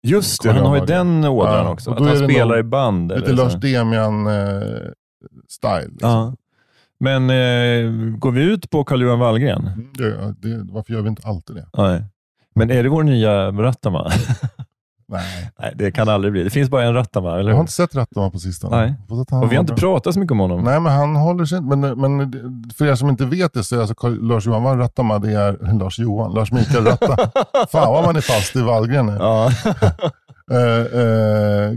Just det, han har ju den ådran Ja, också. Att han spelar i band. Lite eller. Lars Demian-style. liksom. Ja. Men eh, går vi ut på Carl-Johan Wallgren? Mm, det, det, varför gör vi inte alltid det? Nej. Men är det vår nya Rattama? (laughs) Nej. Nej, det kan aldrig bli. Det finns bara en Rattama, eller Jag hur? har inte sett Rattama på sistone. Nej. Och vi har inte pratat så mycket om honom. Nej, men han håller sig inte. Men, men för er som inte vet det så är alltså Carl- Lars Johan Rattama, det är Lars Johan, Lars Mikael Ratta. (laughs) Fan vad man är fast i Wallgren nu. Ja. (laughs) Eh, eh,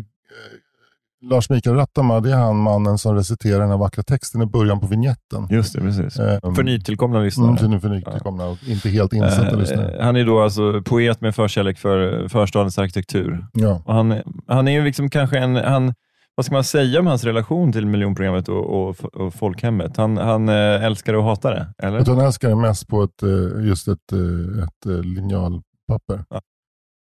Lars Mikael Rattama, det är han mannen som reciterar den här vackra texten i början på vignetten. Just det, precis. Eh, För nytillkomna lyssnare. Mm, för nytillkomna och inte helt insatta lyssnare. Eh, han är då alltså poet med förkärlek för förstadens arkitektur. Ja. Och han, han är ju liksom kanske en... Han, vad ska man säga om hans relation till miljonprogrammet och, och, och folkhemmet? Han, han eh, älskar och hatar det, eller? Jag tror han älskar det mest på ett, eh, just ett, eh, ett eh, linjalpapper. Ja.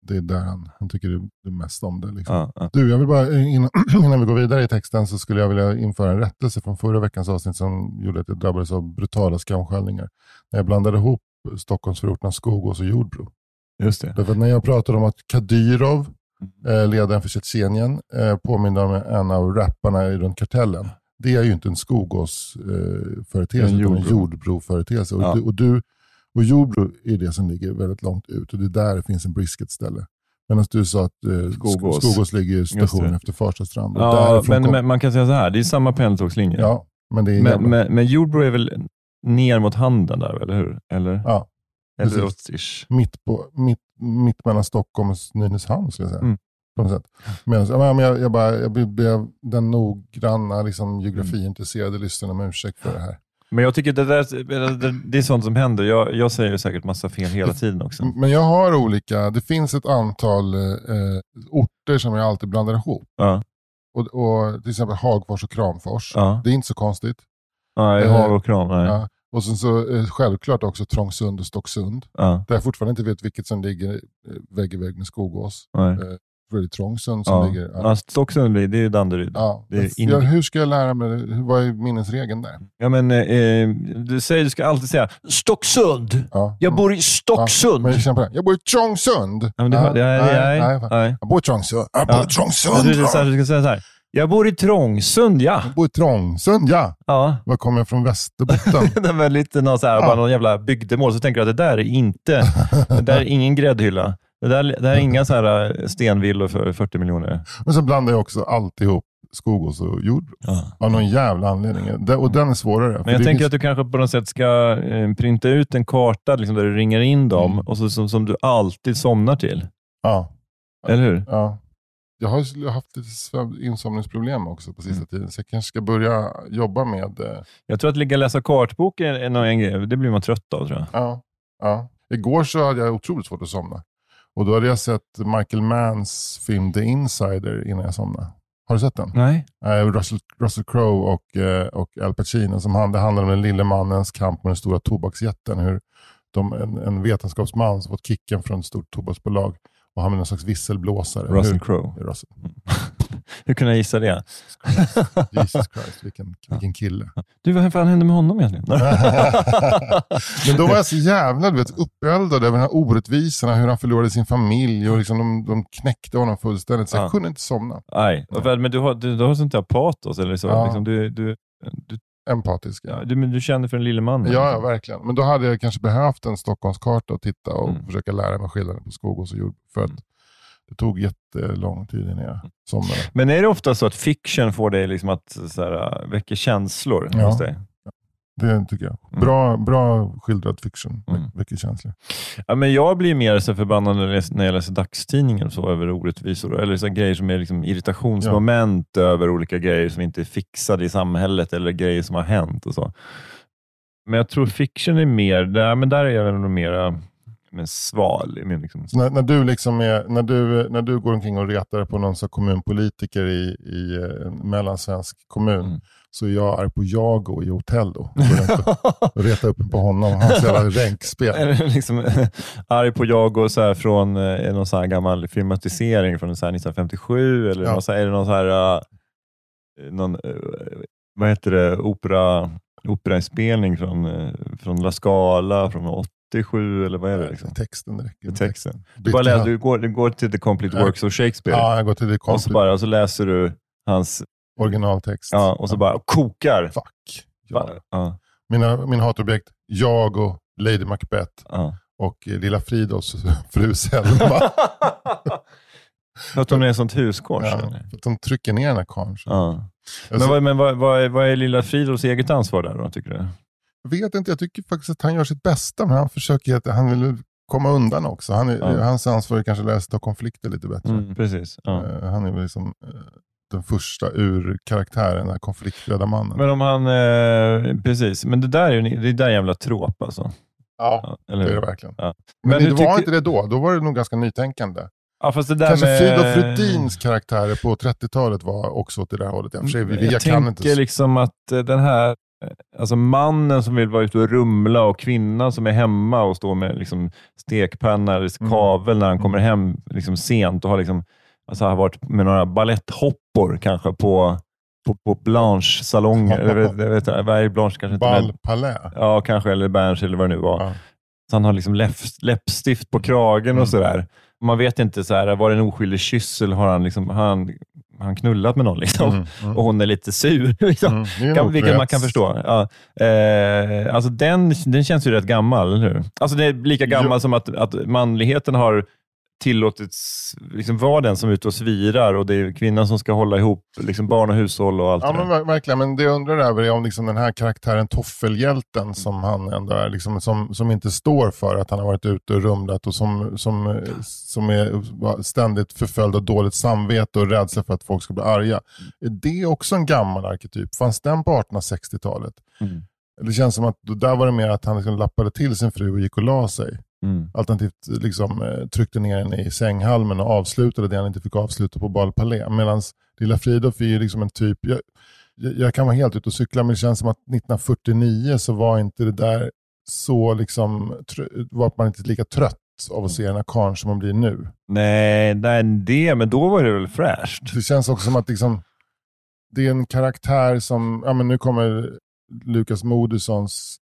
Det är där han, han tycker det mest om det. Liksom. Ja, ja. Du, jag vill bara, eh, innan, (clears throat) innan vi går vidare i texten så skulle jag vilja införa en rättelse från förra veckans avsnitt som gjorde att jag drabbades av brutala skamskällningar. När jag blandade ihop Stockholmsförorterna Skogås och Jordbro. Just det. Därför när jag pratade om att Kadyrov, eh, ledaren för Tjetjenien, eh, påminner om en av rapparna i runt kartellen. Det är ju inte en Skogås-företeelse, En utan en Jordbro. Jordbro-företeelse. Och, Ja. och, du, och Jordbro är det som ligger väldigt långt ut och det är där det finns en brisket-ställe. Medan du sa att eh, Skogås. Skogås. ligger i station det. efter Farstastrand. och Ja, men, kom- men man kan säga så här, det är samma pendeltågslinje. ja, men det är men, men, men Jordbro är väl ner mot handen där, eller hur? Eller, ja, eller åt mitt, på, mitt, mitt mellan Stockholm och Nynäshamn skulle jag säga. Mm. På något sätt. Men, ja, men jag, jag, bara, jag blev den noggranna liksom, geografiintresserade lyssnaren om ursäkt för det här. Men jag tycker det, där, det, är sånt som händer. Jag, jag säger säkert massa fel hela tiden också. Men jag har olika, det finns ett antal eh, orter som jag alltid blandar ihop. Ja, Och, och, till exempel Hagfors och Kramfors. ja. Det är inte så konstigt. Nej, Eh, hav och kram. Nej. Ja. Och sen så eh, självklart också Trångsund och Stocksund. Ja, Där jag fortfarande inte vet vilket som ligger eh, vägg i vägg med Skogås. nej. Eh, är Trångsund som Ja. ligger... Ja. Ja, Stocksund, blir- det är Danderyd. Ja. Det är in- ja, hur ska jag lära mig det? Vad är minnesregeln där? Ja, men, eh, du, säger, du ska alltid säga Stocksund. Ja. Jag bor i Stocksund. Men jag. Jag bor i Trångsund. Ja, men det, Ja, nej, nej, nej, nej. Jag bor i Trångsund. Jag bor Ja. i Trångsund. Du, är så här, du ska säga så här. Jag bor i Trångsund, ja. Jag bor i Trångsund, ja. ja. Var kommer jag från Västerbotten? (laughs) det var lite någon, så här, Ja. bara någon jävla bygdemål, så tänker du att det där är inte, (laughs) det där är ingen gräddhylla. Det där, det där är inga så här eh, stenvillor för 40 miljoner. Men så blandar jag också alltihop Skogås och Jordbro. Ja. Av någon jävla anledning. Det- Och den är svårare. Men jag tänker finns- att du kanske på något sätt ska eh, printa ut en karta liksom, där du ringer in dem Mm. och så, som, som du alltid somnar till. Ja, Eller hur? ja. Jag har haft lite insomningsproblem också på sista Mm. tiden. Så jag kanske ska börja jobba med... eh, Jag tror att ligga och läsa kartbok är, en grej. Det blir man trött av tror jag. Ja, ja. Igår så hade jag otroligt svårt att somna. Och då hade jag sett Michael Manns film The Insider innan jag somnade. Har du sett den? Nej. Eh, Russell, Russell Crowe och, eh, och Al Pacino. Som hand, det handlar om den lille mannens kamp med den stora tobaksjätten. Hur de, en, en vetenskapsman som fått kicken från ett stort tobaksbolag och han är någon slags visselblåsare. Russell Crowe. Russell. (laughs) Hur kunde jag gissa det? (laughs) Jesus Christ, (laughs) vilken, vilken kille. Du, vad fan hände med honom egentligen? (laughs) Men då var jag så jävla du vet, uppeldad över den här orättvisorna, hur han förlorade sin familj och liksom de, de knäckte honom fullständigt. Så jag Ja. kunde inte somna. Nej, men du har, du, du har sånt där patos. Eller så. Ja. Liksom, du, du, du, Empatisk. ja, du, men du känner för den lille mannen. Ja, ja, liksom. verkligen. Men då hade jag kanske behövt en Stockholmskarta att titta och Mm. försöka lära mig skillnaden på Skogås och Jordbro. För att Mm. Det tog jättelång tid innan jag somnade. Men är det ofta så att fiction får dig liksom att så här, väcka känslor Ja. hos dig? Det tycker jag. Mm. Bra, bra skildrad fiction. Mm. Mycket känslor. Ja, men jag blir mer så förbannad när jag läser, när jag läser dagstidningen och så, över orättvisor. Eller så grejer som är liksom irritationsmoment över olika grejer som inte är fixade i samhället eller grejer som har hänt. och så. Men jag tror fiction är mer, där, men där är jag nog mera men sval. i min Liksom. När, när, du liksom är, när, du, när du går omkring och retar på någon här kommunpolitiker i, i eh, en mellansvensk kommun Mm. så är jag arg på Jago i Otello. Och- och (laughs) retar upp på honom. Hans jävla (laughs) ränkspel. Liksom, arg på jag och så här från eh, någon så här gammal filmatisering från så här 1957. Eller Ja. någon så här, är det någon så här, eh, någon, eh, vad heter det, opera, operainspelning från, eh, från La Scala från 87 eller vad är det? Liksom? Texten räcker. Texten. Du, bara läser, du, går, du går till The Complete Ja. Works of Shakespeare Ja, jag går till det och, så bara, och så läser du hans, Originaltext. ja, och så bara kokar. Fuck. Ja. Ja, Mina, mina hatobjekt, jag och Lady Macbeth ja. och eh, lilla Fridolfs (laughs) fru Selma. (laughs) Att hon är ett sånt huskors? Ja, eller? att de trycker ner den här karln. Ja. Men, vad, men vad, vad, är, vad är lilla Fridolfs eget ansvar där då, tycker du? Jag vet inte, jag tycker faktiskt att han gör sitt bästa, men han försöker att han vill komma undan också. Han är, Ja. Hans ansvar är kanske läsa ta konflikter lite bättre. Mm, precis. Ja. Eh, Han är väl liksom eh, den första ur karaktären, den konflikträdda mannen. Men om han, eh, precis, men det där är det där är jävla trop alltså. ja, Ja, eller det är det verkligen. Men, Men det var inte det då. Då var det nog ganska nytänkande. Ja, fast det där Kanske med... Fridolf Rudins karaktärer på 30-talet var också åt det där hållet. Jag, jag jag kan tänker liksom att eh, den här Alltså mannen som vill vara ute och rumla och kvinnan som är hemma och står med liksom stekpanna eller Mm. kavel när han kommer hem liksom sent och har, liksom, alltså har varit med några baletthoppor kanske på, på, på Blanche vet, vet, vad är Blanche kanske inte Bal Palais. Ja, kanske, eller Berns eller vad det nu var. Ja. Så han har liksom läpp, läppstift på kragen Mm. och sådär. Man vet inte, så här, var det en oskyldig kyss eller har han, liksom, har han, han knullat med någon? Liksom? Mm, mm. Och hon är lite sur. (laughs) Liksom. Mm, Kan, vilket man kan förstå. Ja. Eh, alltså den, den känns ju rätt gammal, eller hur? Alltså det är lika gammal Jo. som att, att manligheten har tillåtits liksom vara den som är ute och svirar och det är kvinnan som ska hålla ihop liksom barn och hushåll och allt Ja det men verkligen, men det jag undrar över är om liksom den här karaktären toffelhjälten som han ändå är, liksom, som, som inte står för att han har varit ute och rumlat och som, som, som är ständigt förföljd av dåligt samvete och rädsla för att folk ska bli arga. Är det också en gammal arketyp? Fanns den på 1860-talet? Mm. Det känns som att där var det mer att han liksom lappade till sin fru och gick och la sig. Mm. Alternativt liksom, eh, tryckte ner henne i sänghalmen och avslutade det han inte fick avsluta på Bal Palais. Medan Lilla Fridolf är ju liksom en typ, jag, jag, kan vara helt ute och cykla men det känns som att 1949 så var inte det där så liksom, var man inte lika trött av att se den här karln som man blir nu. Nej, nej, det, men då var det väl fräscht? Det känns också som att liksom, det är en karaktär som, ja men nu kommer Lukas Moodyssons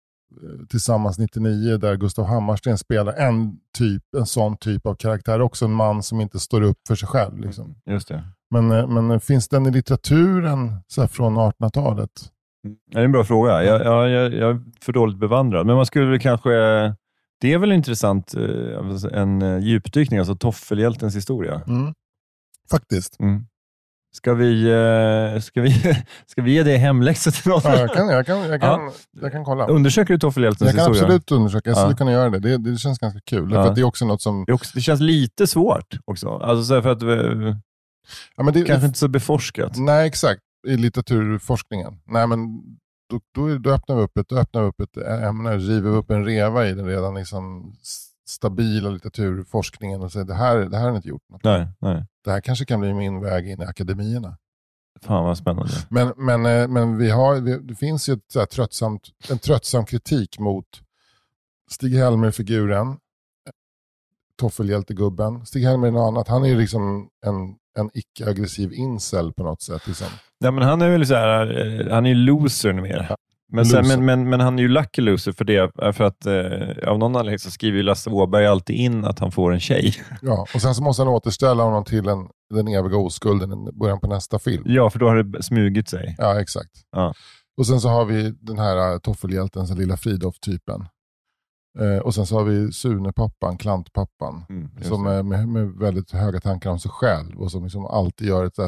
Tillsammans 99 där Gustav Hammarsten spelar en, typ, en sån typ av karaktär. Också en man som inte står upp för sig själv. Liksom. Just det. Men, eh, men eh, finns den i litteraturen så här, från 1800-talet? Ja, det är en bra fråga. Jag, jag, jag, jag är för dåligt bevandrad. Men man skulle kanske... Det är väl intressant, eh, en eh, djupdykning, alltså toffelhjältens historia. Mm. Faktiskt. Mm. Ska, vi, eh, ska, vi, (laughs) ska vi ge det hemläxa till någon? Ja, jag, kan, jag, kan, jag, kan, Ja. jag kan kolla. Undersöker du toffelhjältens Jag kan historia? absolut undersöka. Jag skulle Ja. kunna göra det. Det, det känns ganska kul. För det är också något som... Det, känns lite svårt också. Alltså för att, eh, Ja, men det, kanske inte så beforskat. Nej, exakt. I litteraturforskningen. Nej, men då, då, då öppnar vi upp ett, då öppnar vi upp ett ämne, river upp en reva i den redan liksom stabila litteraturforskningen och säger det här, det här har ni inte gjort något. Nej, nej. Det här kanske kan bli min väg in i akademierna. Fan vad spännande. Men, men, eh, men vi har, det finns ju ett tröttsamt, en tröttsam kritik mot Stig-Helmer-figuren, Toffelhjältegubben. Stig-Helmer är något annat. Han är ju liksom en, en icke-aggressiv incel på något sätt. Liksom. Ja, men han är väl så här, eh, han är ju loser mer. Men, sen, men, men, men han är ju lucky loser för det, för att eh, av någon anledning så skriver ju Lasse Åberg alltid in att han får en tjej. (laughs) Ja, och sen så måste han återställa honom till en, den eviga oskulden i början på nästa film. Ja, för då har det smugit sig. Ja, exakt. Ja. Och sen så har vi den här uh, toffelhjälten, så lilla Fridolf-typen. Eh, och sen så har vi Sune-pappan, klantpappan. Mm, som är med, med väldigt höga tankar om sig själv och som liksom alltid gör ett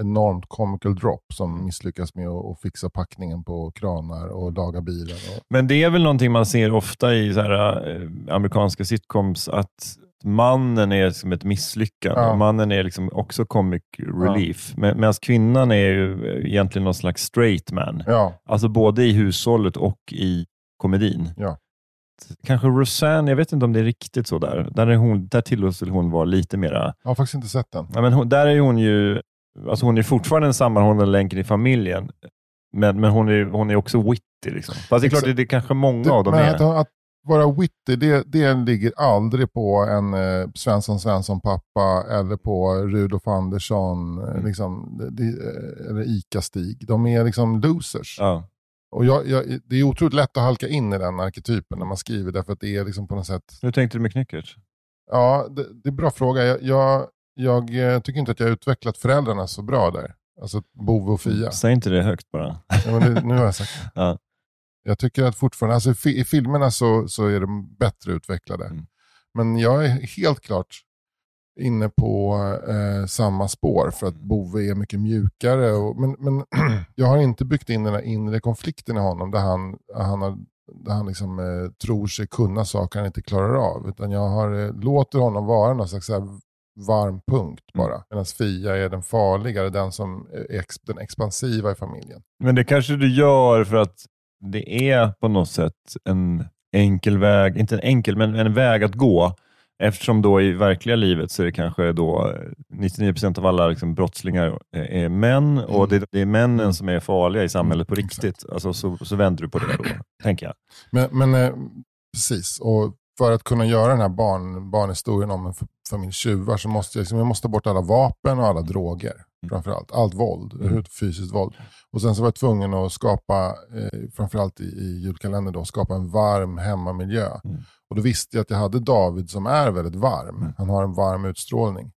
enormt comical drop som misslyckas med att, fixa packningen på kranar och laga bilen. Och, Men det är väl någonting man ser ofta i så här, eh, amerikanska sitcoms, att mannen är som ett misslyckande. Ja. Mannen är liksom också comic relief. Men, medan kvinnan är ju egentligen någon slags straight man. ja, Alltså både i hushållet och i komedin. Ja. Kanske Roseanne, jag vet inte om det är riktigt så där. Där, är hon, där tillåts hon vara lite mera... jag har faktiskt inte sett den. Ja, men hon, där är hon ju alltså hon är fortfarande den sammanhållande länken i familjen, men, men hon, är, hon är också witty. Liksom. Fast det är klart, det, det är kanske många Det, av dem är. att, att vara witty, det, det ligger aldrig på en eh, Svensson Svensson pappa eller på Rudolf Andersson eh, Mm. liksom, det, det, eh, eller Ica-Stig. De är liksom losers. Ja. Och jag, jag, det är otroligt lätt att halka in i den arketypen när man skriver därför att det är liksom på något sätt Hur tänkte du med Knyckert? Ja, det, det är en bra fråga. Jag, jag, jag eh, tycker inte att jag har utvecklat föräldrarna så bra där. Alltså Bove och Fia. Säg inte det högt bara. Ja, det, nu har jag sagt det. (laughs) Ja. Jag tycker att fortfarande, alltså i filmerna så, så är de bättre utvecklade. Mm. Men jag är helt klart inne på eh, samma spår för att Bove är mycket mjukare. Och, men, men (clears throat) jag har inte byggt in den här inre konflikten i honom där han, han, har, där han liksom, eh, tror sig kunna saker han inte klarar av. Utan jag har, eh, låter honom vara någon slags här varm punkt bara. Mm. Medan Fia är den farligare, den, som är ex, den expansiva i familjen. Men det kanske du gör för att det är på något sätt en enkel väg, inte en enkel, men en väg att gå Eftersom då i verkliga livet så är det kanske då 99 procent av alla liksom brottslingar är män mm. och det, det, är männen som är farliga i samhället på mm, riktigt. Alltså, så, så vänder du på det då, tänker jag. Men, men eh, precis, och för att kunna göra den här barn, barnhistorien om en familj tjuvar så måste jag, liksom, jag måste ta bort alla vapen och alla droger. Mm. Framförallt. Allt våld, mm. fysiskt våld. Och sen så var jag tvungen att skapa, eh, framförallt i, i julkalendern, då, skapa en varm hemmamiljö. Mm. Och då visste jag att jag hade David som är väldigt varm. Mm. Han har en varm utstrålning.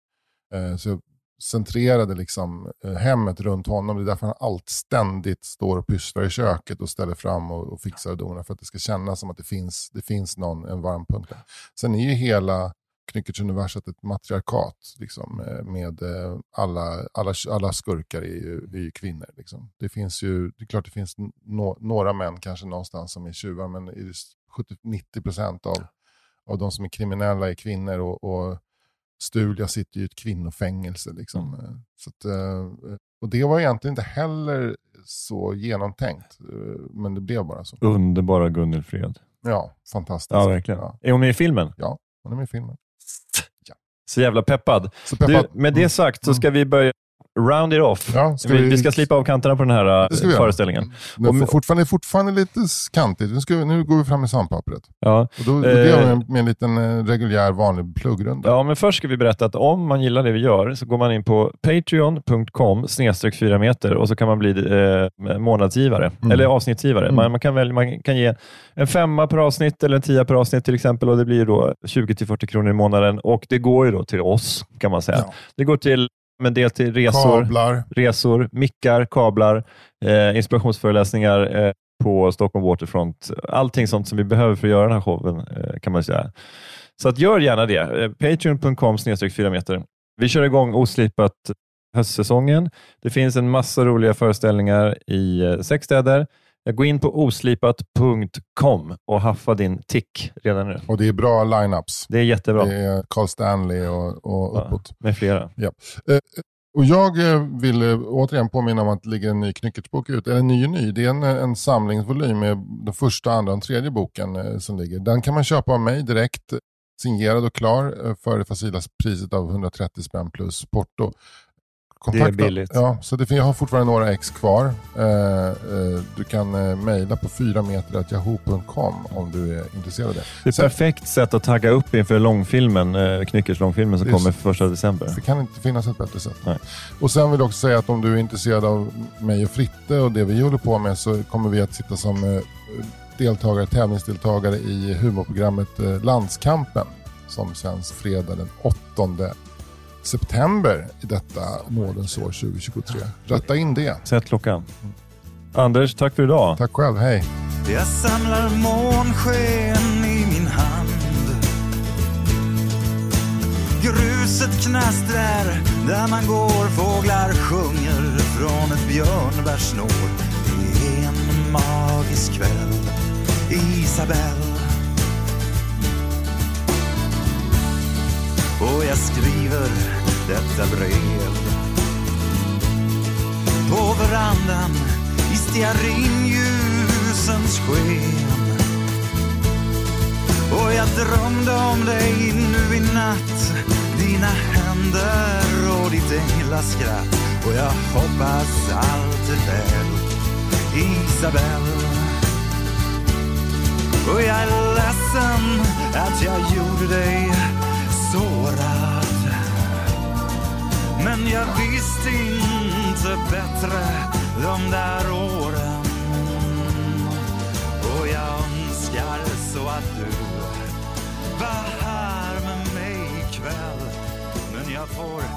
Eh, så jag centrerade liksom eh, hemmet runt honom. Det är därför han allt ständigt står och pysslar i köket och ställer fram och, och fixar och donar. För att det ska kännas som att det finns, det finns någon, en varm punkt. Sen är ju hela Knyckertz-universet ett matriarkat. Liksom, eh, med eh, alla, alla, alla skurkar är ju, är ju kvinnor. Liksom. Det finns ju, det är klart det finns no, några män kanske någonstans som är tjuvar, men 70-90% av, av de som är kriminella är kvinnor. och, och Stulia sitter i ett kvinnofängelse. Liksom. Mm. Eh, så att, och det var egentligen inte heller så genomtänkt, men det blev bara så. Underbara Gunnel Fred. Ja, fantastiskt. Ja, verkligen. Ja. Är hon med i filmen? Ja, hon är med i filmen. Så jävla peppad. Så peppad. Du, med det mm. sagt så ska vi börja round it off. Ja, vi, vi, vi, ska slipa av kanterna på den här föreställningen. Det är fortfarande, fortfarande lite kantigt. Nu, ska, nu går vi fram med sandpappret. Ja. Och då, då eh, gör vi med en liten äh, reguljär vanlig pluggrunda. Ja, men först ska vi berätta att om man gillar det vi gör så går man in på patreon.com snedstreck 4 meter och så kan man bli eh, månadsgivare, mm. eller avsnittsgivare. Mm. Man, man, kan välja, man kan ge en femma per avsnitt eller en tia per avsnitt till exempel och det blir då 20-40 kronor i månaden och det går ju då till oss kan man säga. Ja. Det går till men del till resor, kablar. resor mickar, kablar, eh, inspirationsföreläsningar eh, på Stockholm Waterfront. Allting sånt som vi behöver för att göra den här showen eh, kan man säga. Så att gör gärna det. Eh, Patreon.com 4 meter. Vi kör igång oslipat höstsäsongen. Det finns en massa roliga föreställningar i eh, sex städer. Gå in på oslipat.com och haffa din tick redan nu. Och det är bra lineups. Det är jättebra. Det är Carl Stanley och, och uppåt. med flera. Ja. Eh, och jag eh, vill eh, återigen påminna om att det ligger en ny Knyckertbok ute. Eller ny och ny, det är en, en samlingsvolym med den första, andra och tredje boken som ligger. Den kan man köpa av mig direkt signerad och klar för det facila priset av 130 spänn plus porto kontakta. Det är billigt. Ja, så det, jag har fortfarande några ex kvar. Eh, eh, du kan eh, mejla på 4 meter.yahoo.com om du är intresserad av det. Det är ett perfekt sätt att tagga upp inför långfilmen, eh, Knyckers långfilmen som kommer första december. Det kan inte finnas ett bättre sätt. Nej. Och Sen vill jag också säga att om du är intresserad av mig och Fritte och det vi håller på med så kommer vi att sitta som eh, deltagare, tävlingsdeltagare i humorprogrammet Landskampen som sänds fredag den 8 september i detta nådens år 2023. Rätta in det. Sätt klockan. Anders, tack för idag. Tack själv, hej. Jag samlar månsken i min hand Gruset knastrar där man går Fåglar sjunger från ett björnbärssnår Det är en magisk kväll Isabelle och jag skriver detta brev. På verandan i stearinljusens sken. Och jag drömde om dig nu i natt, dina händer och ditt änglaskratt. Och jag hoppas allt är väl, Isabelle. Och jag är ledsen att jag gjorde dig sårad. Men jag visste inte bättre de där åren. Och jag önskar så att du var här med mig ikväll. Men jag får